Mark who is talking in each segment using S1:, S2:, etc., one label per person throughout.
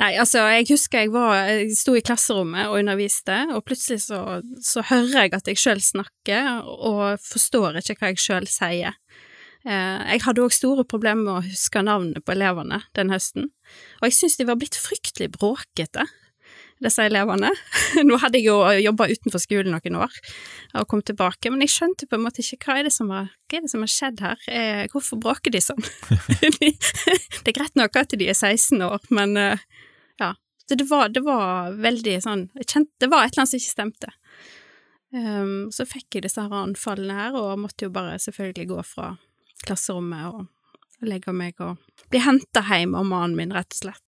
S1: Nei, altså, jeg husker jeg var Jeg sto i klasserommet og underviste, og plutselig så, så hører jeg at jeg sjøl snakker, og forstår ikke hva jeg sjøl sier. Eh, jeg hadde òg store problemer med å huske navnet på elevene den høsten, og jeg syns de var blitt fryktelig bråkete, disse elevene. Nå hadde jeg jo jobba utenfor skolen noen år og kom tilbake, men jeg skjønte på en måte ikke hva er det som har, er det som har skjedd her, eh, hvorfor bråker de sånn? det er greit nok at de er 16 år, men eh, så det var, det var veldig sånn, kjente, det var et eller annet som ikke stemte. Um, så fikk jeg disse her anfallene her, og måtte jo bare selvfølgelig gå fra klasserommet og legge meg og bli henta hjem av mannen min, rett og slett.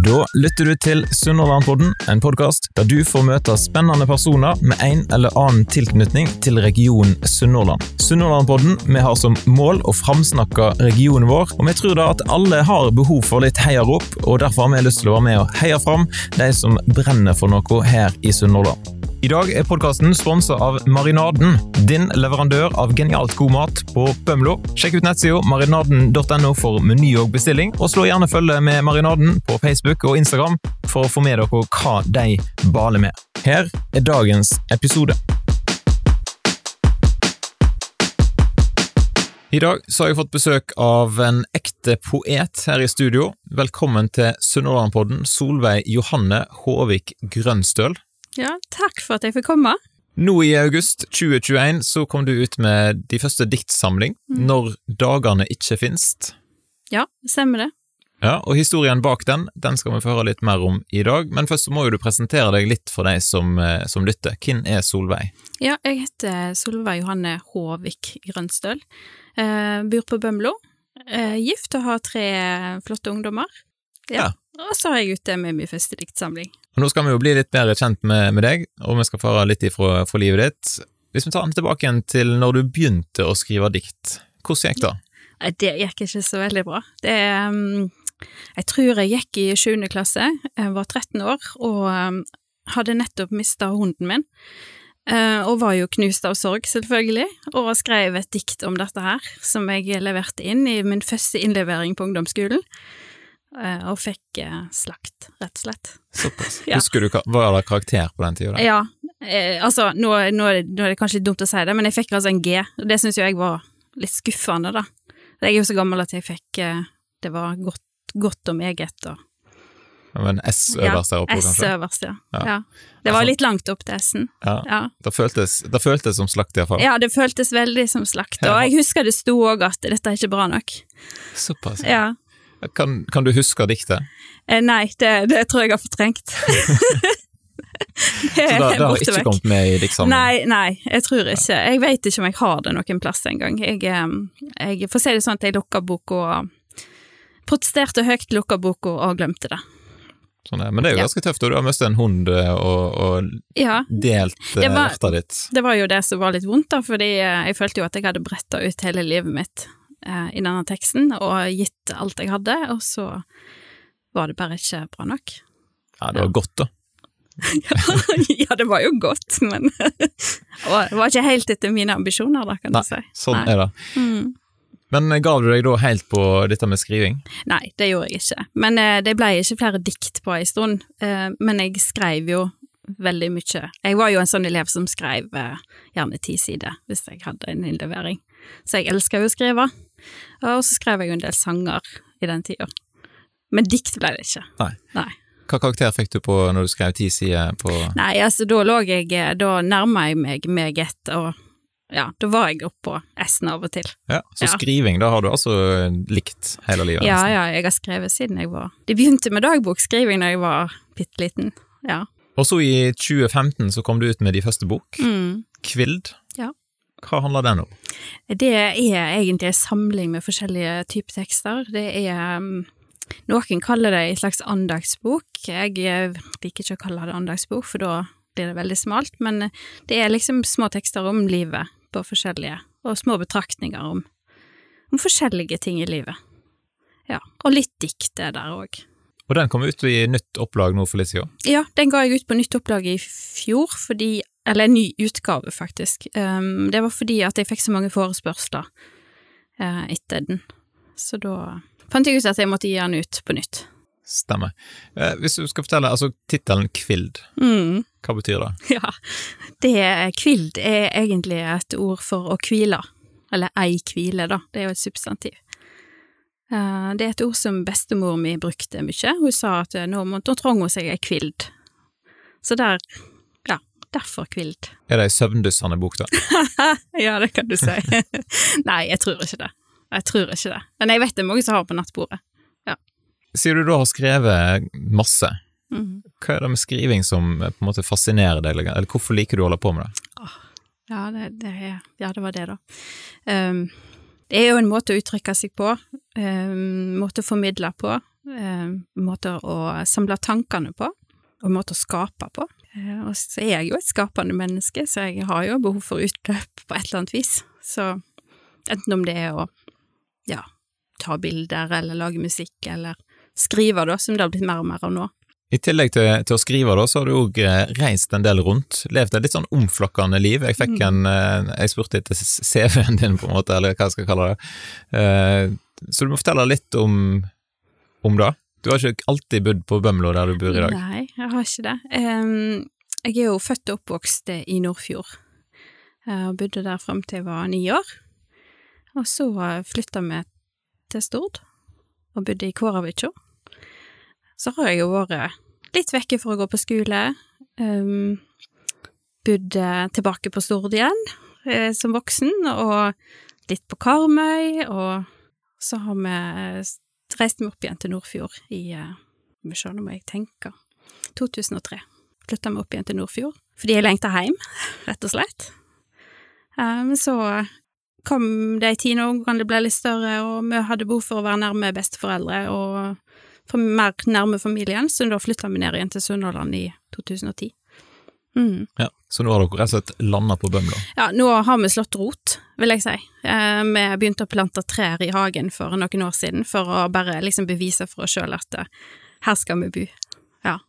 S2: Da lytter du til Sunnhordlandpodden, en podkast der du får møte spennende personer med en eller annen tilknytning til regionen Sunnhordland. Sunnhordlandpodden vi har som mål å framsnakke regionen vår, og vi tror da at alle har behov for litt heiarop, og derfor har vi lyst til å være med og heie fram de som brenner for noe her i Sunnhordland. I dag er podkasten sponsa av Marinaden, din leverandør av genialt god mat på Bømlo. Sjekk ut nettsida marinaden.no for meny og bestilling, og slå gjerne følge med Marinaden på Facebook og Instagram for å få med dere hva de baler med. Her er dagens episode. I dag så har jeg fått besøk av en ekte poet her i studio. Velkommen til Sunnhordlandpodden, Solveig Johanne Håvik Grønstøl.
S1: Ja, takk for at jeg fikk komme.
S2: Nå i august 2021 så kom du ut med de første diktsamling,
S1: Mm.
S2: 'Når dagene ikke finst'.
S1: Ja, stemmer det.
S2: Ja, og historien bak den, den skal vi få høre litt mer om i dag, men først så må jo du presentere deg litt for deg som, eh, som lytter. Hvem er Solveig?
S1: Ja, jeg heter Solveig Johanne Håvik Grønstøl. Eh, bor på Bømlo. Eh, gift og har tre flotte ungdommer.
S2: Ja.
S1: Og så har jeg ute med min første diktsamling.
S2: Nå skal vi jo bli litt bedre kjent med, med deg, og vi skal fare litt ifra, fra livet ditt. Hvis vi tar den tilbake igjen til når du begynte å skrive dikt, hvordan gikk det?
S1: Det gikk ikke så veldig bra. Det um, Jeg tror jeg gikk i sjuende klasse, jeg var 13 år og um, hadde nettopp mista hunden min. eh, og var jo knust av sorg, selvfølgelig, og skrev et dikt om dette her, som jeg leverte inn i min første innlevering på ungdomsskolen. Eh, og fikk eh, slakt, rett og slett.
S2: Såpass.
S1: Ja.
S2: Husker du hva var det karakter på den tida?
S1: Ja, eh, altså, nå, nå, er det- nå er det kanskje litt dumt å si det, men jeg fikk altså en G, og det syns jo jeg var litt skuffende, da. Jeg er jo så gammel at jeg fikk eh, Det var godt, godt og meget, og
S2: men S øverst der oppe,
S1: S
S2: kanskje?
S1: øverst, ja.
S2: Ja.
S1: ja. Det var
S2: Altså-
S1: litt langt opp til S-en.
S2: Ja.
S1: Ja.
S2: Det føltes, det føltes som slakt, iallfall.
S1: ja, det føltes veldig som slakt, og jeg husker det sto òg at dette er ikke bra nok.
S2: Såpass.
S1: Ja.
S2: Kan, kan du huske diktet?
S1: Eh, Nei, det, det tror jeg har fortrengt.
S2: Så det, det har ikke
S1: vekk.
S2: kommet med i diktsamlingen?
S1: Nei, nei, jeg tror ikke. Jeg vet ikke om jeg har det noen plass engang. Jeg, jeg får si det sånn at jeg lukka boka Protesterte høyt, lukka boka og glemte det.
S2: Sånn. Men det er jo
S1: Ja.
S2: ganske tøft, og du har mistet en hund eh, og, og
S1: Ja,
S2: delt eh,
S1: var-
S2: hjertet ditt.
S1: det var jo det som var litt vondt, da, fordi eh, jeg følte jo at jeg hadde bretta ut hele livet mitt eh, i denne teksten, og gitt alt jeg hadde, og så var det bare ikke bra nok.
S2: Ja, det var godt, da.
S1: ja, det var jo godt, men og det var ikke helt etter mine ambisjoner, da, kan
S2: Nei,
S1: du si.
S2: Sånn
S1: Nei.
S2: er det.
S1: Mm.
S2: Men ga gav du deg da helt på dette med skriving?
S1: Nei, det gjorde jeg ikke. Men eh, det ble ikke flere dikt på ei stund. Eh, men jeg skrev jo veldig mye. Jeg var jo en sånn elev som skrev eh, gjerne ti sider hvis jeg hadde en innlevering. Så jeg elska jo å skrive. Og så skrev jeg jo en del sanger i den tida. Men dikt ble det ikke.
S2: Nei.
S1: Nei.
S2: Hva karakter fikk du på når du skrev ti sider på
S1: Nei, altså da lå jeg Da nærma jeg meg meget, og ja, da var jeg oppå S-en av og til.
S2: Ja, Så
S1: Ja.
S2: skriving, da har du altså likt hele livet?
S1: Ja,
S2: nesten.
S1: ja, jeg har skrevet siden jeg var Det begynte med dagbokskriving da jeg var bitte liten. Ja.
S2: Og så i 2015 så kom du ut med de første bok,
S1: Mm.
S2: Kvild. Hva handler den om?
S1: Det er egentlig en samling med forskjellige typer tekster. Det er um, Noen kaller det en slags andagsbok. Jeg eh, liker ikke å kalle det andagsbok, for da blir det veldig smalt, men det er liksom små tekster om livet på forskjellige, og små betraktninger om, om forskjellige ting i livet. Ja, og litt dikt er der òg.
S2: Og den kom ut i nytt opplag nå for litt siden.
S1: Ja, den ga jeg ut på nytt opplag i fjor, fordi Eller en ny utgave, faktisk. Um, det var fordi at jeg fikk så mange forespørsler uh, etter den. Så da fant jeg ut at jeg måtte gi den ut på nytt.
S2: Stemmer. Eh, hvis du skal fortelle, altså tittelen Kvild,
S1: Mm.
S2: hva betyr det?
S1: Ja, det kvild er egentlig et ord for å hvile, eller ei hvile, da, det er jo et substantiv. Eh, Det er et ord som bestemor mi brukte mye, hun sa at nå, må- nå trenger hun seg ei kvild. Så der, ja, derfor kvild.
S2: Er det ei søvndyssende bok, da?
S1: Ja, det kan du si. Nei, jeg tror ikke det. Jeg tror ikke det. Men jeg vet det er mange som har på nattbordet.
S2: Sier du da har skrevet masse,
S1: Mm.
S2: hva er det med skriving som eh, på en måte fascinerer deg, eller hvorfor liker du å holde på med det?
S1: Ja, det, det, ja, det var det, da. Um, det er jo en måte å uttrykke seg på, en måte å formidle på, en måte å samle tankene på, og måte å skape på. Uh, og så er jeg jo et skapende menneske, så jeg har jo behov for utløp på et eller annet vis. Så enten om det er å ja, ta bilder, eller lage musikk, eller skrive, da, som det har blitt mer og mer av nå.
S2: I tillegg til, til å skrive, da, så har du òg reist en del rundt. Levd et litt sånn omflakkende liv. Jeg fikk en eh, Jeg spurte etter CV-en din, på en måte, eller hva jeg skal kalle det. Eh, Så du må fortelle litt om, om det. Du har ikke alltid bodd på Bømlo, der du bor i dag.
S1: Nei, jeg har ikke det. Jeg er jo født og oppvokst i Nordfjord, Jeg bodde der fram til jeg var ni år. Og så flytta vi til Stord, og bodde i Kåravitjo. Så har jeg jo vært litt vekke for å gå på skole. Um, bodde tilbake på Stord igjen eh, som voksen, og litt på Karmøy, og så har vi reist vi opp igjen til Nordfjord i eh, Må se, nå jeg tenke 2003. Flytta vi opp igjen til Nordfjord fordi jeg lengta hjem, rett og slett. Um, så kom de ti det ble litt større, og vi hadde behov for å være nærme besteforeldre og mer nærme familien, så da flytta vi ned igjen til Sunnhordland i 2010. Mm.
S2: Ja. Så nå har dere rett og slett landa på Bømla?
S1: Ja, nå har vi slått rot, vil jeg si. Eh, vi begynte å plante trær i hagen for noen år siden, for å bare liksom bevise for oss sjøl at eh, her skal vi bo. Ja.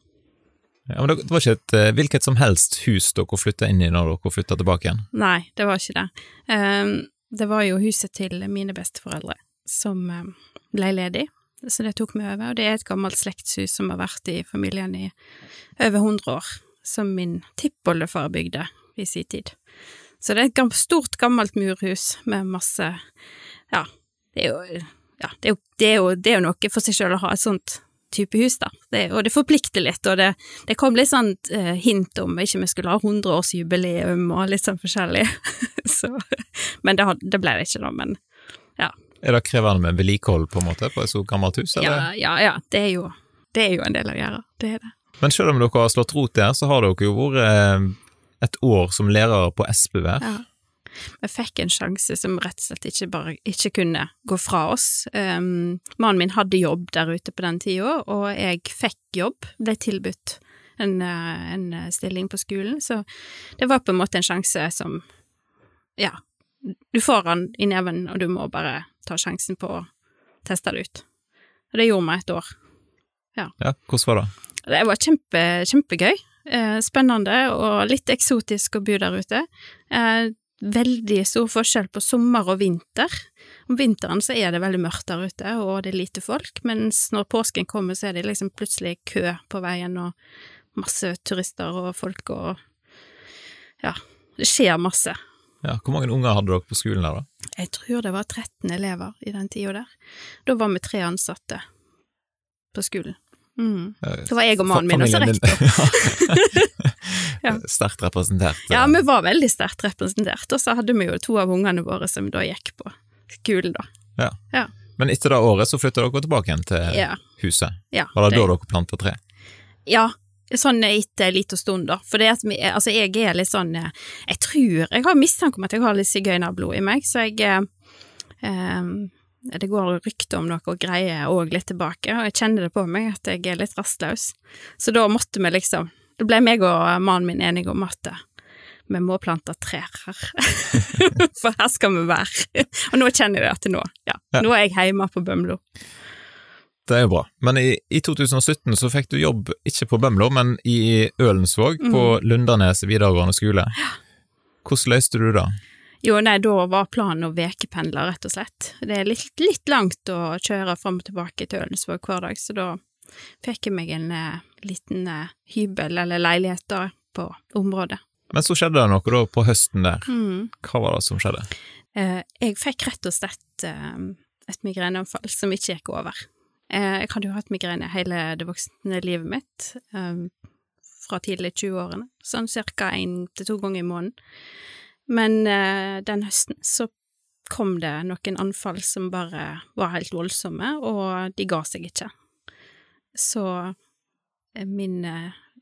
S2: Ja, men det var ikke et eh, hvilket som helst hus dere flytta inn i når dere flytta tilbake igjen?
S1: Nei, det var ikke det. Eh, det var jo huset til mine besteforeldre som eh, ble ledig, så det tok vi over. Og det er et gammelt slektshus som har vært i familien i over 100 år, som min tippoldefar bygde i sin tid. Så det er et stort, gammelt murhus med masse Ja, det er jo ja, det er jo, det er jo, det er jo noe for seg sjøl å ha et sånt type hus, da. Det, og det forplikter litt, og det, det kom litt sånn eh, hint om ikke vi skulle ha 100-årsjubileum og litt sånn forskjellig. så, men det, det ble det ikke, da. Men
S2: Er det krevende med vedlikehold på en måte på et så gammelt hus? Eller?
S1: ja, ja, ja, det er jo, det er jo en del av gjøre. Det er det.
S2: Men selv om dere har slått rot der, så har dere jo vært eh, et år som lærere på Espevær.
S1: Ja. Vi fikk en sjanse som rett og slett ikke bare ikke kunne gå fra oss. Um, mannen min hadde jobb der ute på den tida, og jeg fikk jobb, ble tilbudt en, eh, en stilling på skolen, så det var på en måte en sjanse som Ja, du får den i neven, og du må bare ta sjansen på å teste det ut. Og det gjorde vi et år.
S2: Ja, hvordan var det?
S1: Det var kjempe, kjempegøy. Eh, spennende og litt eksotisk å bo der ute. Eh, veldig stor forskjell på sommer og vinter. Om vinteren så er det veldig mørkt der ute, og det er lite folk, mens når påsken kommer, så er det liksom plutselig kø på veien, og masse turister og folk og Ja, det skjer masse.
S2: Ja, hvor mange unger hadde dere på skolen der, da?
S1: Jeg tror det var 13 elever i den tida der. Da var vi tre ansatte på skolen. Mm. Det var jeg og mannen min, og så rektor. Ja.
S2: Sterkt representert.
S1: Ja, vi var veldig sterkt representert, og så hadde vi jo to av ungene våre som da gikk på skolen, da.
S2: Ja, Men etter det året så flytta dere tilbake igjen til
S1: Ja.
S2: huset.
S1: ja
S2: Var det da dere planta tre?
S1: Ja, sånn etter en liten stund, da. For det at altså, jeg er litt sånn eh, Jeg tror Jeg har mistanke om at jeg har litt sigøynerblod i meg, så jeg eh, eh, Det går rykte om noe greier òg litt tilbake, og jeg kjenner det på meg at jeg er litt rastløs. Så da måtte vi liksom Da ble meg og mannen min enige om at eh, vi må plante trær her. For her skal vi være. Og nå kjenner jeg det at nå, ja,
S2: Ja.
S1: nå er jeg hjemme på Bømlo.
S2: Det er jo bra. Men i, i 2017 så fikk du jobb ikke på Bømlo, men i Ølensvåg, på
S1: Mm.
S2: Lundanes videregående skole. Hvordan løste du det?
S1: Jo, nei, da var planen å vekependle, rett og slett. Det er litt, litt langt å kjøre fram og tilbake til Ølensvåg hver dag, så da fikk jeg meg en eh, liten eh, hybel eller leilighet da på området.
S2: Men så skjedde det noe da på høsten der.
S1: Mm.
S2: Hva var det som skjedde?
S1: Eh, jeg fikk rett og slett eh, et migreneanfall som ikke gikk over. Eh, jeg hadde jo hatt migrene hele det voksne livet mitt, eh, fra tidlig 20-årene, sånn cirka én til to ganger i måneden. Men eh, den høsten så kom det noen anfall som bare var helt voldsomme, og de ga seg ikke. Så min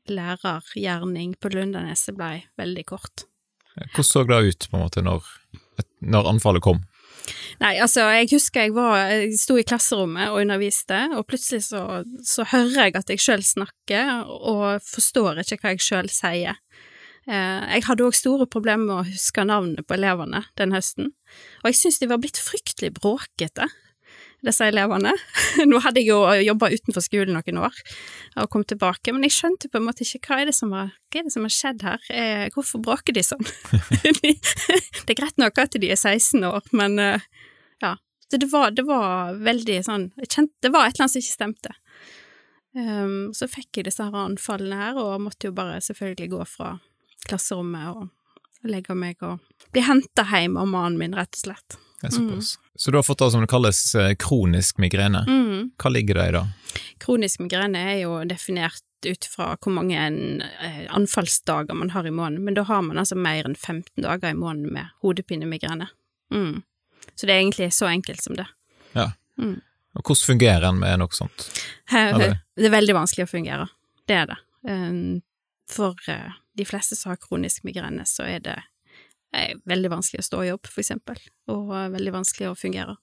S1: lærergjerning på Lundaneset blei veldig kort.
S2: Hvordan så det ut på en måte når, når anfallet kom?
S1: Nei, altså, jeg husker jeg var Jeg sto i klasserommet og underviste, og plutselig så, så hører jeg at jeg sjøl snakker, og forstår ikke hva jeg sjøl sier. Eh, jeg hadde òg store problemer med å huske navnet på elevene den høsten, og jeg syns de var blitt fryktelig bråkete, disse elevene. Nå hadde jeg jo jobba utenfor skolen noen år og kom tilbake, men jeg skjønte på en måte ikke hva er det som har, er det som har skjedd her, eh, hvorfor bråker de sånn? det er greit nok at de er 16 år, men eh, ja. Det var, det var veldig sånn kjente, Det var et eller annet som ikke stemte. Um, så fikk jeg disse her anfallene her, og måtte jo bare selvfølgelig gå fra klasserommet og legge meg og bli henta hjem av mannen min, rett og slett.
S2: Er. Så du har fått det som det kalles eh, kronisk migrene.
S1: Mm.
S2: Hva ligger det i da?
S1: Kronisk migrene er jo definert ut fra hvor mange eh, anfallsdager man har i måneden, men da har man altså mer enn 15 dager i måneden med hodepinemigrene. Mm. Så det er egentlig så enkelt som det.
S2: Ja.
S1: Mm.
S2: Og hvordan fungerer en med noe sånt?
S1: Det er veldig vanskelig å fungere. Det er det. Um, For eh, de fleste som har kronisk migrene, så er det er veldig vanskelig å stå i jobb, for eksempel, og eh, veldig vanskelig å fungere.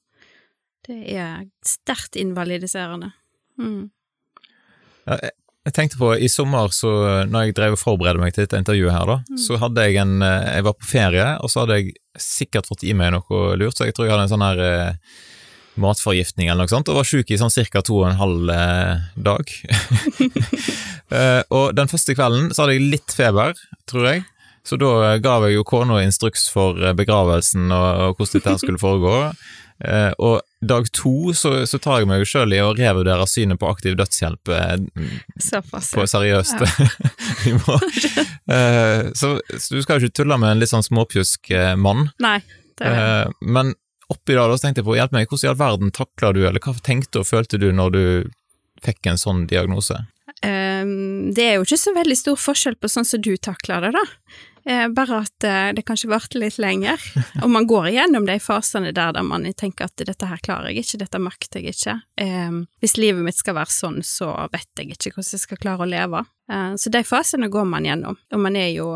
S1: Det er sterkt invalidiserende. Mm.
S2: Ja, jeg- Jeg tenkte på, i sommer, så når jeg drev og forberedte meg til dette intervjuet her, da, så hadde jeg en eh, Jeg var på ferie, og så hadde jeg sikkert fått i meg noe lurt, så jeg tror jeg hadde en sånn her eh, matforgiftning eller noe sånt, og var sjuk i sånn cirka to og en halv eh, dag. eh, og den første kvelden så hadde jeg litt feber, tror jeg. Så da ga jeg jo kona instruks for eh, begravelsen og, hvordan dette skulle foregå. Eh, og dag to så, så tar jeg meg jo sjøl i å revurdere synet på aktiv dødshjelp
S1: Såpass.
S2: på seriøst nivå. Eh, så, så du skal jo ikke tulle med en litt sånn småpjusk mann.
S1: Nei, det er
S2: Eh, men oppi det så tenkte jeg på, hjelp meg, hvordan i all verden takla du, eller hva tenkte og følte du når du fikk en sånn diagnose?
S1: Um, det er jo ikke så veldig stor forskjell på sånn som du takler det, da. Eh, bare at eh, det kanskje varte litt lenger. Og man går igjennom de fasene der der man tenker at dette her klarer jeg ikke, dette makter jeg ikke. Ehm, hvis livet mitt skal være sånn, så vet jeg ikke hvordan jeg skal klare å leve. Eh, så de fasene går man gjennom, og man er jo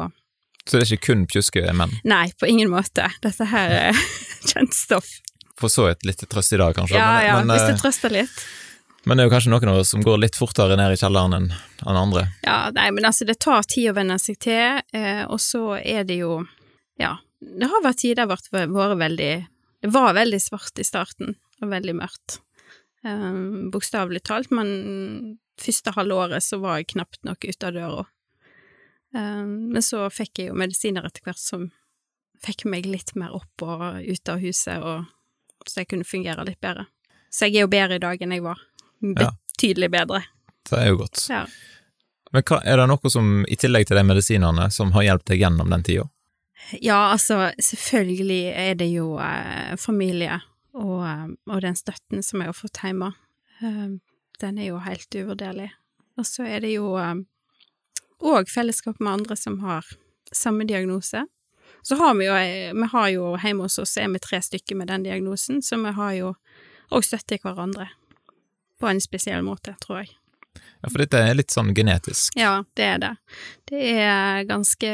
S2: Så det er ikke kun pjuske menn?
S1: Nei, på ingen måte. Dette her er kjent stoff.
S2: For så et litt trøst i dag, kanskje.
S1: Ja,
S2: men,
S1: ja,
S2: men,
S1: hvis
S2: eh,
S1: det trøster litt.
S2: men det er jo kanskje noen av oss som går litt fortere ned i kjelleren enn andre.
S1: Ja, nei, men altså, det tar tid å venne seg til, eh, og så er det jo Ja, det har vært tider det vært veldig Det var veldig svart i starten, og veldig mørkt. Um, Bokstavelig talt, men første halvåret så var jeg knapt nok ute av døra. Um, men så fikk jeg jo medisiner etter hvert som fikk meg litt mer opp og ut av huset, og så jeg kunne fungere litt bedre. Så jeg er jo bedre i dag enn jeg var. Betydelig bedre.
S2: Det er jo godt.
S1: Ja.
S2: Men hva, er det noe som, i tillegg til de medisinene, som har hjulpet deg gjennom den tida?
S1: Ja, altså, selvfølgelig er det jo eh, familie og, eh, og den støtten som jeg har fått hjemme. Eh, den er jo helt uvurderlig. Og så er det jo òg fellesskap med andre som har samme diagnose. Så har vi jo, eh, vi har jo hjemme hos oss er vi tre stykker med den diagnosen, så vi har jo òg støtte hverandre. På en spesiell måte, tror jeg.
S2: Ja, for dette er litt sånn genetisk.
S1: Ja, det er det. Det er ganske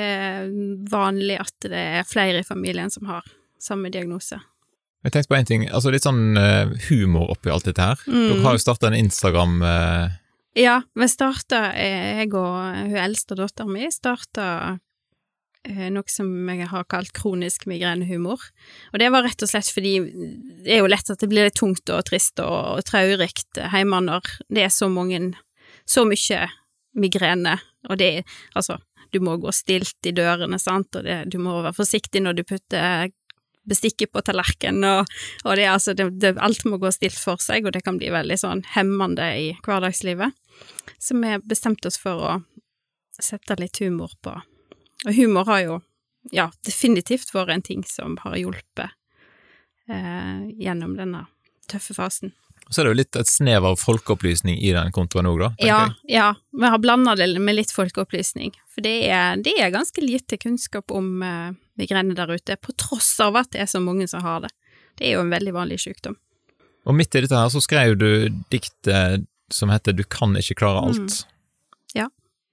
S1: vanlig at det er flere i familien som har samme diagnose.
S2: Jeg tenkte på en ting, altså litt sånn eh, humor oppi alt dette her.
S1: Mm.
S2: Dere har jo starta en Instagram eh,
S1: Ja, vi starta, jeg og hun eldste dattera min starta noe som jeg har kalt kronisk migrenehumor. Og det var rett og slett fordi det er jo lett at det blir litt tungt og trist og, traurikt hjemme når det er så mange, så mye migrene, og det er altså du må gå stilt i dørene, sant, og det, du må være forsiktig når du putter bestikket på tallerkenen, og, og det, altså, det, det, alt må gå stilt for seg, og det kan bli veldig sånn hemmende i hverdagslivet. Så vi bestemte oss for å sette litt humor på. Og humor har jo, ja, definitivt vært en ting som har hjulpet eh, gjennom denne tøffe fasen.
S2: Så er det jo litt et snev av folkeopplysning i den kontoen òg, da?
S1: Ja, jeg. ja, vi har blanda det med litt folkeopplysning. For det er, det er ganske lite kunnskap om eh, migrene der ute, på tross av at det er så mange som har det. Det er jo en veldig vanlig sykdom.
S2: Og midt i dette her så skrev du diktet som heter Du kan ikke klare alt. Mm.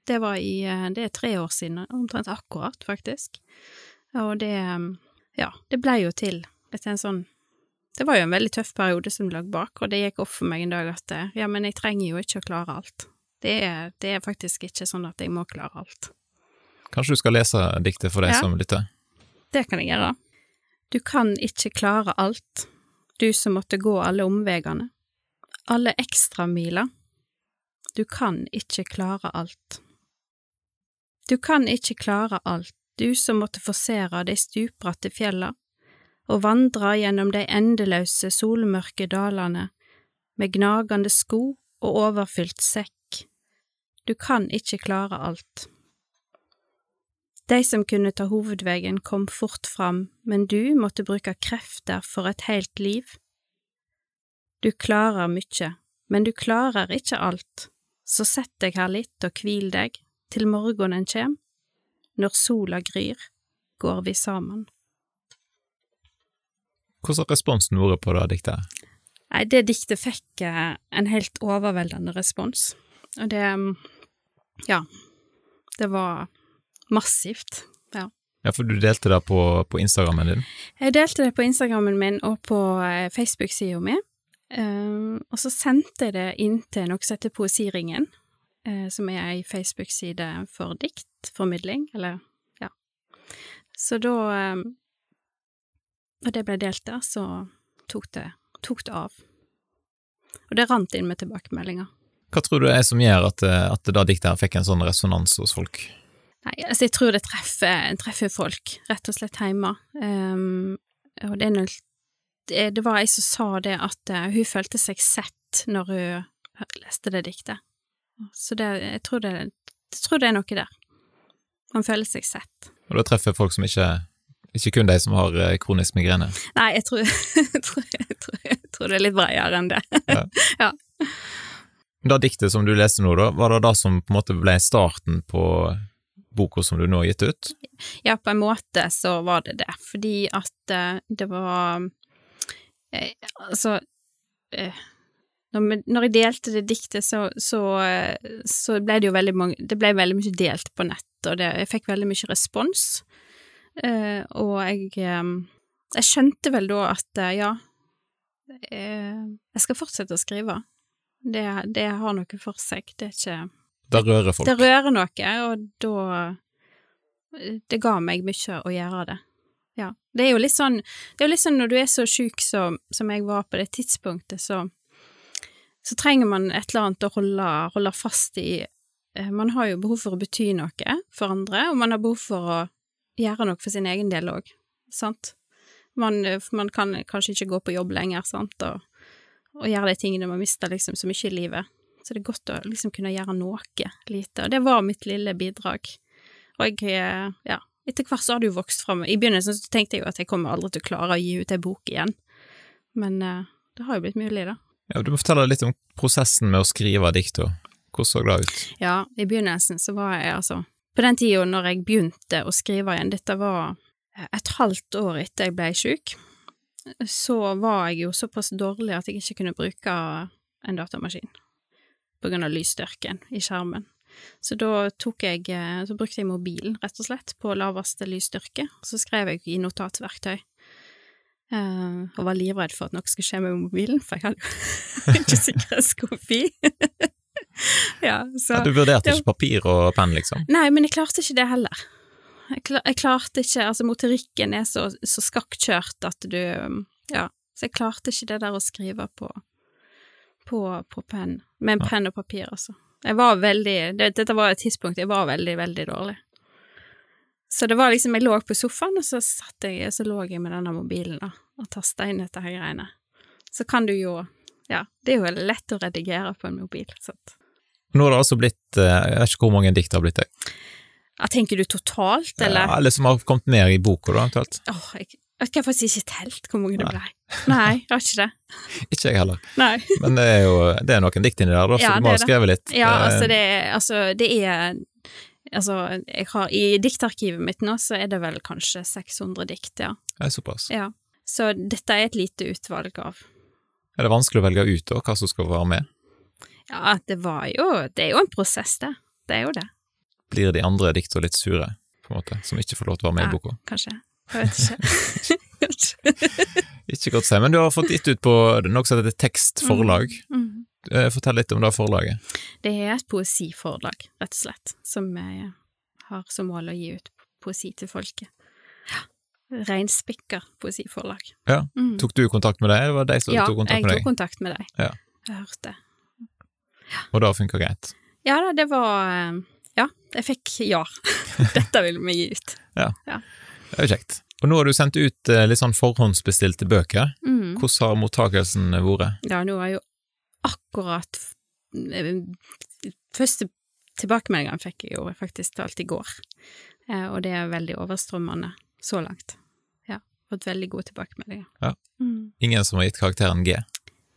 S1: Det var i eh, Det er tre år siden, omtrent akkurat, faktisk. Og det Ja, det blei jo til etter en sånn det var jo en veldig tøff periode som lå bak, og det gikk opp for meg en dag at eh, ja, men jeg trenger jo ikke å klare alt. Det er, det er faktisk ikke sånn at jeg må klare alt.
S2: Kanskje du skal lese diktet for deg ja, som lytter?
S1: Det kan jeg gjøre. Du kan ikke klare alt, du som måtte gå alle omvegene, alle ekstramiler. Du kan ikke klare alt. Du kan ikke klare alt, du som måtte forsere de stupbratte fjella, og vandra gjennom de endeløse, solmørke dalene med gnagende sko og overfylt sekk. Du kan ikke klare alt. De som kunne ta hovedveien, kom fort fram, men du måtte bruke krefter for et helt liv. Du klarer mykje, men du klarer ikke alt, så sett deg her litt og hvil deg til morgenen kjem. Når sola gryr, går vi sammen.
S2: Hvordan har responsen vært på det diktet?
S1: Nei, det diktet fikk eh, en helt overveldende respons, og det Ja, det var massivt, ja.
S2: Ja, for du delte det på, på Instagrammen din?
S1: Jeg delte det på Instagrammen min og på eh, Facebook-sida mi, um, og så sendte jeg det inn til noe som heter Poesiringen, som er ei Facebook-side for diktformidling, eller ja. Så da og det ble delt der, så tok det, tok det av. Og det rant inn med tilbakemeldinger.
S2: Hva tror du er som gjør at, eh, at det da diktet her fikk en sånn resonans hos folk?
S1: Nei, altså jeg tror det treffer, treffer folk, rett og slett hjemme. Um, og det noe det, det, var ei som sa det at hun følte seg sett når hun leste det diktet. Så det, jeg, tror det, jeg tror det er noe der. Man føler seg sett.
S2: Og da treffer folk som ikke ikke kun de som har eh, kronisk migrene?
S1: Nei, jeg tror, jeg tror, tror, tror det er litt bredere enn det. Ja. ja.
S2: Da diktet som du leste nå, da, var det det som på en måte ble starten på boka som du nå har gitt ut?
S1: Ja, på en måte så var det det, fordi at uh, det var eh, Altså eh, når, når, jeg delte det diktet, så, så, eh, så, ble det jo veldig mange Det ble veldig mye delt på nett, og det, jeg fikk veldig mye respons. Uh, og jeg um, Jeg skjønte vel da at uh, ja, uh, jeg skal fortsette å skrive. Det, det, har noe for seg. Det er ikke
S2: Det rører folk.
S1: Det rører noe, og da Det ga meg mye å gjøre det. Ja. Det er jo litt sånn Det er jo litt sånn når du er så sjuk som, som jeg var på det tidspunktet, så så trenger man et eller annet å holde, holde fast i. Man har jo behov for å bety noe for andre, og man har behov for å gjøre noe for sin egen del òg, sant. Man, man, kan kanskje ikke gå på jobb lenger, sant, og, og gjøre de tingene man mister liksom så mye i livet. Så det er godt å liksom kunne gjøre noe lite, og det var mitt lille bidrag. Og jeg, eh, ja, etter hvert så har jo vokst fram. I begynnelsen så tenkte jeg jo at jeg kommer aldri til å klare å gi ut ei bok igjen, men det har jo blitt mulig, da.
S2: Ja, Du må fortelle litt om prosessen med å skrive dikt, og hvordan så det ut?
S1: Ja, i begynnelsen så var jeg altså på den tida når jeg begynte å skrive igjen, dette var et halvt år etter jeg ble sjuk, så var jeg jo såpass dårlig at jeg ikke kunne bruke en datamaskin på grunn av lysstyrken i skjermen. Så da tok jeg, så brukte jeg mobilen, rett og slett, på laveste lysstyrke, så skrev jeg i notatverktøy. Uh, og var livredd for at noe skulle skje med mobilen, for jeg hadde jo ikke sikkerhetskopi.
S2: ja, så, ja, du vurderte ikke papir og penn, liksom?
S1: Nei, men jeg klarte ikke det heller. Jeg, klar, jeg klarte ikke Altså, motorikken er så, så skakkjørt at du Ja, så jeg klarte ikke det der å skrive på på, på penn. Med en penn og papir, altså. Jeg var veldig det, Dette var et tidspunkt jeg var veldig, veldig dårlig. Så det var liksom, jeg lå på sofaen, og så satt jeg, så lå jeg med denne mobilen da, og tasta inn dette her greiene. Så kan du jo, ja, det er jo lett å redigere på en mobil, sant.
S2: Nå har det altså blitt eh, Jeg vet ikke hvor mange dikt det har blitt, jeg.
S1: Ja, tenker du totalt, eller?
S2: Ja, eller som har kommet ned i boka, da, eventuelt.
S1: Åh, jeg, jeg har faktisk ikke telt hvor mange det ble. Nei, jeg har ikke det.
S2: Ikke jeg heller.
S1: Nei.
S2: Men det er jo det er noen dikt inni der, da, så
S1: Ja,
S2: du må
S1: det
S2: ha skrevet litt.
S1: Ja,
S2: Eh,
S1: altså det, er- altså det er Altså, jeg har I diktarkivet mitt nå så er det vel kanskje 600 dikt, ja.
S2: det er såpass.
S1: ja. Så dette er et lite utvalg av
S2: Er det vanskelig å velge ut da, hva som skal være med?
S1: Ja, det var jo Det er jo en prosess, det. Det er jo det.
S2: Blir de andre dikta litt sure, på en måte, som ikke får lov til å være med
S1: Ja.
S2: i boka?
S1: Kanskje. Jeg vet ikke.
S2: Ikke godt å si, men du har fått gitt ut på noe som heter Tekstforlag. Mm.
S1: Mm.
S2: Eh, Fortell litt om det forlaget.
S1: Det er et poesiforlag, rett og slett, som jeg har som mål å gi ut poesi til folket. Ja. Reinspikka poesiforlag.
S2: Ja,
S1: Mm.
S2: Tok du kontakt med deg, eller var det de som
S1: ja,
S2: tok kontakt
S1: jeg tok kontakt med deg.
S2: Ja.
S1: Jeg hørte.
S2: Og det funka greit?
S1: Ja da, det var eh, Ja, jeg fikk ja. Dette vil vi gi ut.
S2: Ja, Det er jo kjekt. Og nå har du sendt ut eh, litt sånn forhåndsbestilte bøker.
S1: Mm.
S2: Hvordan har mottakelsen vært?
S1: Ja, nå har jo akkurat eh, Første tilbakemeldingene fikk jeg jo faktisk talt i går, Eh, og det er veldig overstrømmende så langt. Ja, fått veldig gode tilbakemeldinger.
S2: Ja.
S1: Mm.
S2: Ingen som har gitt karakteren G?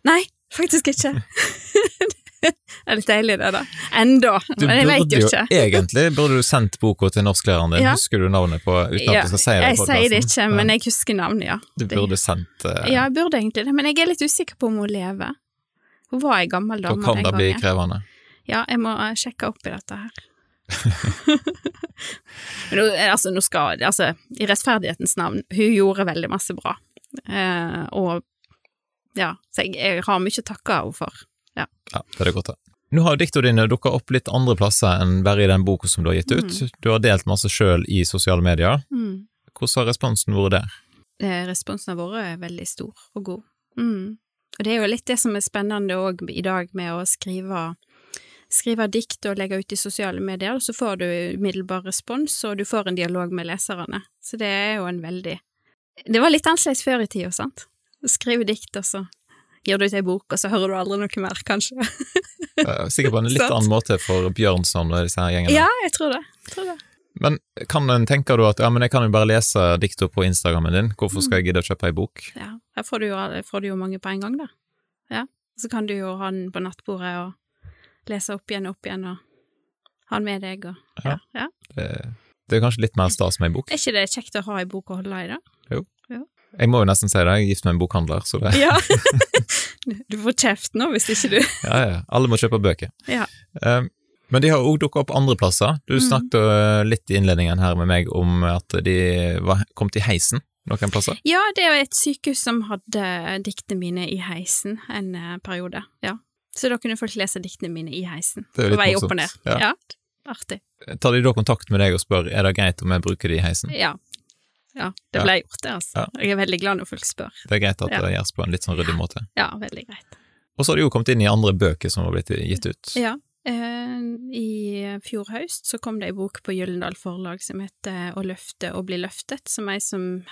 S1: Nei, faktisk ikke. det er litt deilig, det, da. Enda. Men jeg vet jo ikke.
S2: egentlig burde du sendt boka til norsklæreren din.
S1: Ja.
S2: Husker du navnet på uten at du skal si det?
S1: jeg sier det ikke, men jeg husker navnet, ja.
S2: Du burde sendt uh...
S1: Ja, jeg burde egentlig det, men jeg er litt usikker på om hun lever. Hun var ei gammel
S2: Da
S1: dame
S2: kan det bli krevende.
S1: Ja, jeg må eh, sjekke opp i dette her. Men nå, eh, altså, nå skal Altså, i rettferdighetens navn, hun gjorde veldig masse bra. Eh, og ja, så jeg, jeg har mye å takke henne for.
S2: Ja, det er det godt. da. Nå har dikta dine dukka opp litt andre plasser enn bare i den boka som du har gitt ut.
S1: Mm.
S2: Du har delt masse sjøl i sosiale medier.
S1: Mm.
S2: Hvordan har responsen vært der?
S1: Eh, Responsen har vært veldig stor og god. Mm. Og det er jo litt det som er spennende òg i dag med å skrive, skrive dikt og legge ut i sosiale medier, så får du umiddelbar respons, og du får en dialog med leserne. Så det er jo en veldig Det var litt annerledes før i tida, sant? Skrive dikt, og så gir du ut ei bok, og så hører du aldri noe mer, kanskje.
S2: Sikkert på en litt annen måte for Bjørnson og disse her gjengene.
S1: ja, jeg tror det. Jeg tror det.
S2: Men kan en tenke at ja, men jeg kan jo bare lese dikter på Instagrammen din, hvorfor skal jeg gidde å kjøpe ei bok?
S1: Ja, her får du, jo, får du jo mange på en gang, da. Ja. Så kan du jo ha den på nattbordet og lese opp igjen og opp igjen, og ha den med deg, og ja. ja.
S2: Det, det er kanskje litt mer stas med ei bok.
S1: Er ikke det kjekt å ha ei bok å holde i, da? Jo.
S2: Jeg må jo nesten si det, jeg er gift med en bokhandler, så det
S1: Ja. du får kjeft nå hvis ikke du
S2: Ja, ja, alle må kjøpe bøker.
S1: Ja.
S2: Eh, men de har òg dukka opp andre plasser. Du
S1: Mm.
S2: snakket mm. litt i innledningen her med meg om at de var kom til heisen noen plasser.
S1: Ja, det er et sykehus som hadde diktene mine i heisen en eh, periode, ja. Så da kunne folk lese diktene mine i heisen,
S2: Det
S1: på vei opp og ned.
S2: ja.
S1: Ja, artig.
S2: Tar de da kontakt med deg og spør er det greit om jeg bruker de i heisen?
S1: Ja. Ja, det
S2: Ja.
S1: ble gjort, det, altså.
S2: Ja.
S1: Jeg er veldig glad når folk spør.
S2: Det er greit at
S1: Ja.
S2: det gjøres på en litt sånn ryddig måte.
S1: Ja, veldig greit.
S2: Og så har de jo kommet inn i andre bøker som har blitt gitt ut.
S1: Ja. Eh, I fjor høst så kom det ei bok på Gyllendal forlag som heter Å løfte og bli løftet, som ei som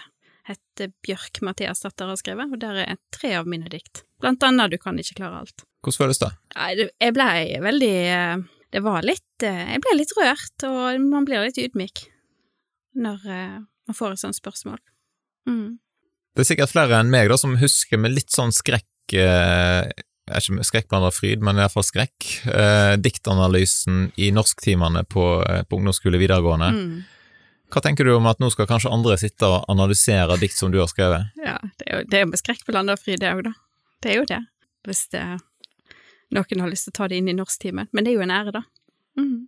S1: heter Bjørk Mathiasdatter har skrevet, og der er tre av mine dikt. Blant annet Du kan ikke klare alt.
S2: Hvordan føles det?
S1: Jeg blei veldig eh, Det var litt eh, Jeg ble litt rørt, og man blir litt ydmyk når man får et sånt spørsmål. Mm.
S2: Det er sikkert flere enn meg da som husker med litt sånn skrekk jeg er ikke skrekkblanda fryd, men i hvert fall skrekk. Eh, diktanalysen i norsktimene på, eh, på ungdomsskole videregående.
S1: Mm.
S2: Hva tenker du om at nå skal kanskje andre sitte og analysere dikt som du har skrevet?
S1: Ja, det er jo det er med skrekk fri, det òg, da. Det er jo det. Hvis det, noen har lyst til å ta det inn i norsktimen. Men det er jo en ære, da. Mm.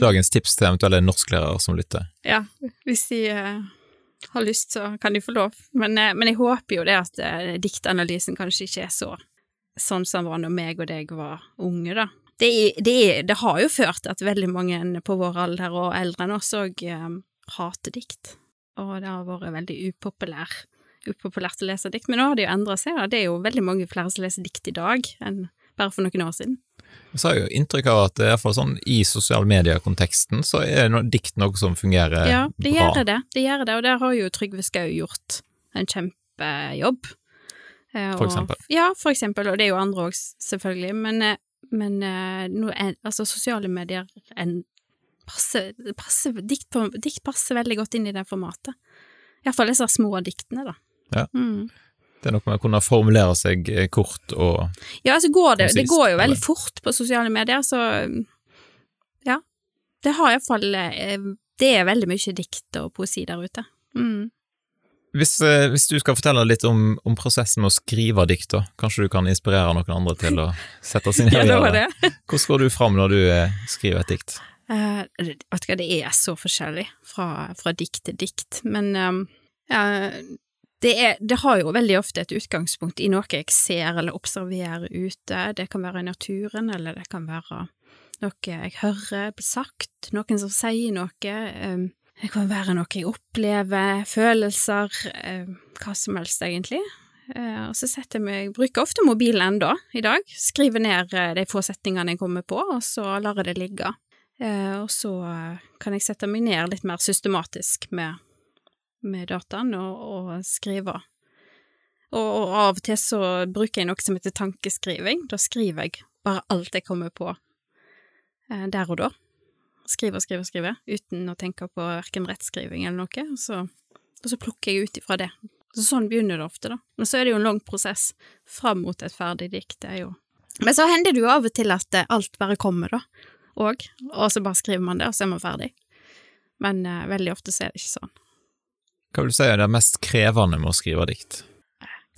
S2: Dagens tips til eventuelle norsklærere som lytter.
S1: Ja, hvis de eh, har lyst, så kan de få lov. Men, eh, men jeg håper jo det at eh, diktanalysen kanskje ikke er så sånn som var når meg og deg var unge, da. Det, er, det, det har jo ført til at veldig mange på vår alder og eldre enn oss òg eh, hater dikt. Og det har vært veldig upopulær, upopulært å lese dikt. Men nå har det jo endra seg, da. Det er jo veldig mange flere som leser dikt i dag enn bare for noen år siden.
S2: Så har jeg jo inntrykk av at i hvert sånn i sosiale medier-konteksten så er no dikt noe som fungerer
S1: Ja, det
S2: bra.
S1: gjør det. Det gjør det, og der har jo Trygve Skau gjort en kjempejobb. Eh,
S2: eksempel.
S1: og- Ja, for eksempel, og det er jo andre òg, selvfølgelig, men, eh, men no, er, altså, sosiale medier en, passer, passer, dikt, på, dikt passer veldig godt inn i det formatet. Iallfall disse små diktene, da.
S2: Ja.
S1: Mm.
S2: Det er noe med å kunne formulere seg eh, kort og
S1: Ja, altså går det, det går jo veldig
S2: eller?
S1: fort på sosiale medier, så ja. Det har iallfall Det er veldig mye dikt og poesi der ute. Mm.
S2: Hvis, eh, hvis du skal fortelle litt om, om prosessen med å skrive dikt, da, kanskje du kan inspirere noen andre til å sette seg ned og gjøre
S1: var
S2: det? Hvordan går du fram når du eh, skriver et dikt?
S1: Uh, vet du hva, det er så forskjellig fra, fra dikt til dikt, men um, ja, det, er, det har jo veldig ofte et utgangspunkt i noe jeg ser eller observerer ute. Det kan være i naturen, eller det kan være noe jeg hører bli sagt, noen som sier noe. Um, det kan være noe jeg opplever, følelser, um, hva som helst, egentlig. Eh, og så setter jeg meg, bruker ofte mobilen ennå i dag, skriver ned eh, de få setningene jeg kommer på, og så lar jeg det ligge. Eh, og så eh, kan jeg sette meg ned litt mer systematisk med, med dataen og, og skrive. Og, og av og til så bruker jeg noe som heter tankeskriving. Da skriver jeg bare alt jeg kommer på eh, der og da. Skriver og skriver og skriver, uten å tenke på verken rettskriving eller noe. Og så, og så plukker jeg ut ifra det. Så sånn begynner det ofte, da. Men så er det jo en lang prosess fram mot et ferdig dikt. Det er jo Men så hender det jo av og til at eh, alt bare kommer, da òg, og så bare skriver man det, og så er man ferdig. Men uh, veldig ofte så er det ikke sånn.
S2: Hva vil du si er det mest krevende med å skrive dikt?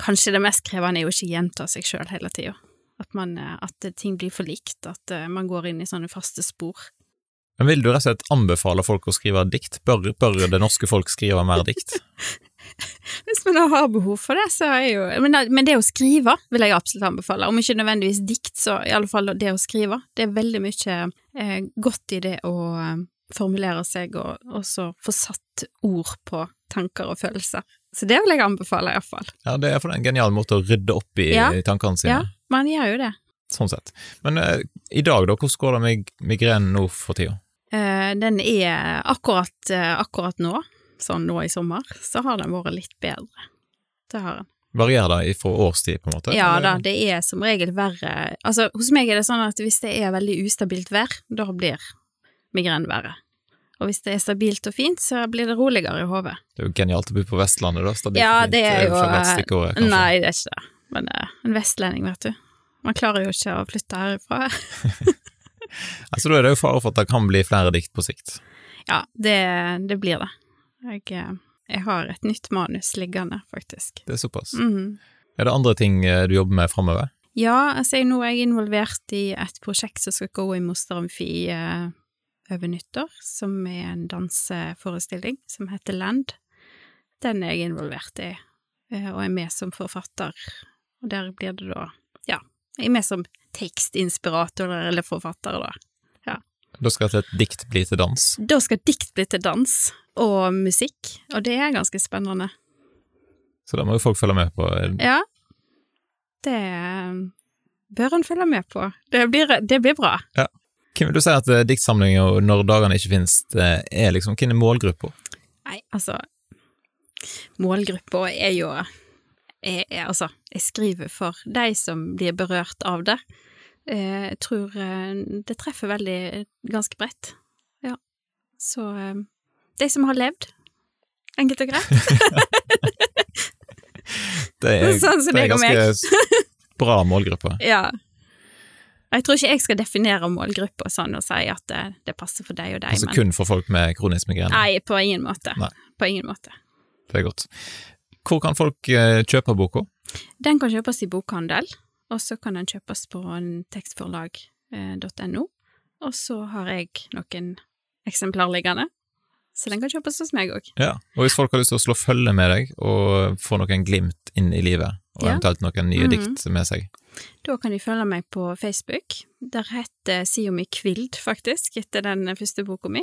S1: Kanskje det mest krevende er jo ikke å gjenta seg sjøl hele tida. At, man, eh, at ting blir for likt, at man går inn i sånne faste spor.
S2: Men Vil du rett og slett anbefale folk å skrive dikt? Bør, bør det norske folk skrive mer dikt?
S1: Hvis man har behov for det, så er jo Men, men det å skrive vil jeg absolutt anbefale. Om ikke nødvendigvis dikt, så i alle fall det å skrive. Det er veldig mye eh, godt i det å eh, formulere seg og, også få satt ord på tanker og følelser. Så det vil jeg anbefale, iallfall.
S2: Ja, det er for en genial måte å rydde opp i
S1: Ja.
S2: tankene sine.
S1: Ja, man gjør jo det.
S2: Sånn sett. Men eh, i dag, da, hvordan går det med migrenen nå for tida?
S1: Eh, den er akkurat, eh, akkurat nå, sånn nå i sommer, så har den vært litt bedre. Det har den.
S2: Varierer det fra årstid, på en måte?
S1: Ja da, det er som regel verre Altså, hos meg er det sånn at hvis det er veldig ustabilt vær, da blir migrenen verre. Og hvis det er stabilt og fint, så blir det roligere i hodet.
S2: Det er jo genialt å bo på Vestlandet, da. Stabilt
S1: Ja, det er jo
S2: ikke kanskje.
S1: Nei, det er ikke det. Men eh, en vestlending, vet du. Man klarer jo ikke å flytte herifra.
S2: Altså, da er det jo fare for at det kan bli flere dikt på sikt.
S1: Ja, det, det blir det. Jeg, eh, jeg har et nytt manus liggende, faktisk.
S2: Det er såpass.
S1: Mhm.
S2: Er det andre ting eh, du jobber med framover?
S1: Ja, altså jeg, nå er jeg involvert i et prosjekt som skal gå i Moster Amfi eh, over nyttår, som er en danseforestilling som heter Land. Den er jeg involvert i, eh, og er med som forfatter. Og der blir det da, ja, jeg er med som tekstinspirator eller forfattere, da.
S2: Da skal et dikt bli til dans.
S1: Da skal dikt bli til dans og musikk, og det er ganske spennende.
S2: Så da må jo folk følge med på.
S1: Ja, det eh, bør en følge med på. Det blir, det blir bra.
S2: Hvem vil du si at eh, diktsamlinger når dagene ikke finnes, eh, er liksom hvem er målgruppa?
S1: Nei, altså Målgruppa er jo er, jeg, Altså, jeg skriver for de som blir berørt av det. Eh, Jeg tror eh, det treffer veldig ganske bredt. Ja. Så eh, de som har levd, enkelt og greit.
S2: Det er,
S1: Sånn
S2: det er ganske bra målgruppe.
S1: Ja. Jeg tror ikke jeg skal definere målgruppa sånn og si at det, det passer for deg og deg,
S2: Altså
S1: men
S2: kun for folk med kronisk migrene.
S1: Nei, på ingen måte.
S2: Nei.
S1: På ingen måte.
S2: Det er godt. Hvor kan folk eh, kjøpe boka?
S1: Den kan kjøpes i bokhandel, og så kan den kjøpes på tekstforlag.no. Og så har jeg noen eksemplar liggende, så den kan kjøpes hos meg òg.
S2: Ja. Og hvis folk har lyst til å slå følge med deg og få noen glimt inn i livet, og
S1: Ja.
S2: eventuelt noen nye
S1: Mhm.
S2: dikt med seg,
S1: Da kan de følge meg på Facebook. Der heter Siomi mi Kvild, faktisk, etter den første boka mi.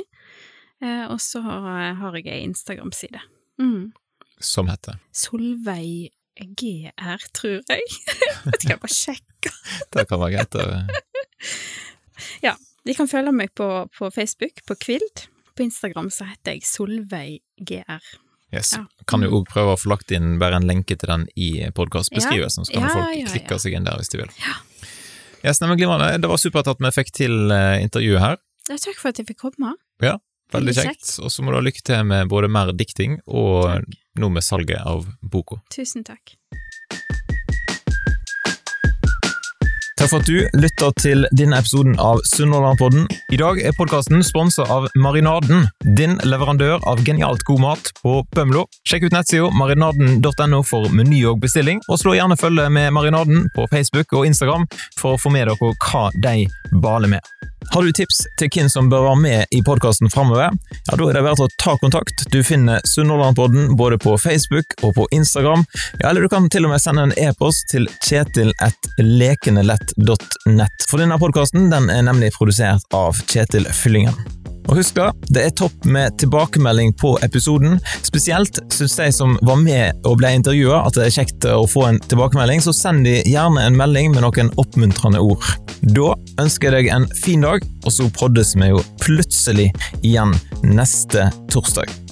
S1: Eh, og så har, har jeg ei Instagram-side. Mm.
S2: Som heter
S1: Solveig GR, tror jeg. Vet ikke, jeg bare sjekker.
S2: Det kan være greit å
S1: Ja, de kan følge meg på, på Facebook, på Kvild. På Instagram så heter jeg Solveig GR.
S2: Yes.
S1: Ja.
S2: Kan jo òg prøve å få lagt inn bare en lenke til den i podkastbeskrivelsen, så kan
S1: Ja,
S2: folk
S1: ja, ja.
S2: klikke seg inn der hvis de vil. Yes, nei, men glimrende. Det var supert at vi fikk til eh, intervjuet her.
S1: Ja, takk for at jeg fikk komme.
S2: Veldig
S1: Veldig
S2: kjekt. Og så må du ha lykke til med både mer dikting og
S1: Takk.
S2: nå med salget av boka.
S1: Tusen takk.
S2: Takk for at du lytter til denne episoden av Sunnhordlandpodden. I dag er podkasten sponsa av Marinaden, din leverandør av genialt god mat på Bømlo. Sjekk ut nettsida marinaden.no for meny og bestilling, og slå gjerne følge med Marinaden på Facebook og Instagram for å få med dere hva de baler med. Har du tips til hvem som bør være med i podkasten framover, ja, da er det verdt å ta kontakt. Du finner Sunnhordlandpodden både på Facebook og på Instagram, ja, eller du kan til og med sende en e-post til kjetil.lekenelett.nett. For denne podkasten den er nemlig produsert av Kjetil Fyllingen. Og husk da, det er topp med tilbakemelding på episoden. Spesielt syns de som var med og ble intervjua at det er kjekt å få en tilbakemelding, så send de gjerne en melding med noen oppmuntrende ord. Da ønsker jeg deg en fin dag, og så poddes vi jo plutselig igjen neste torsdag.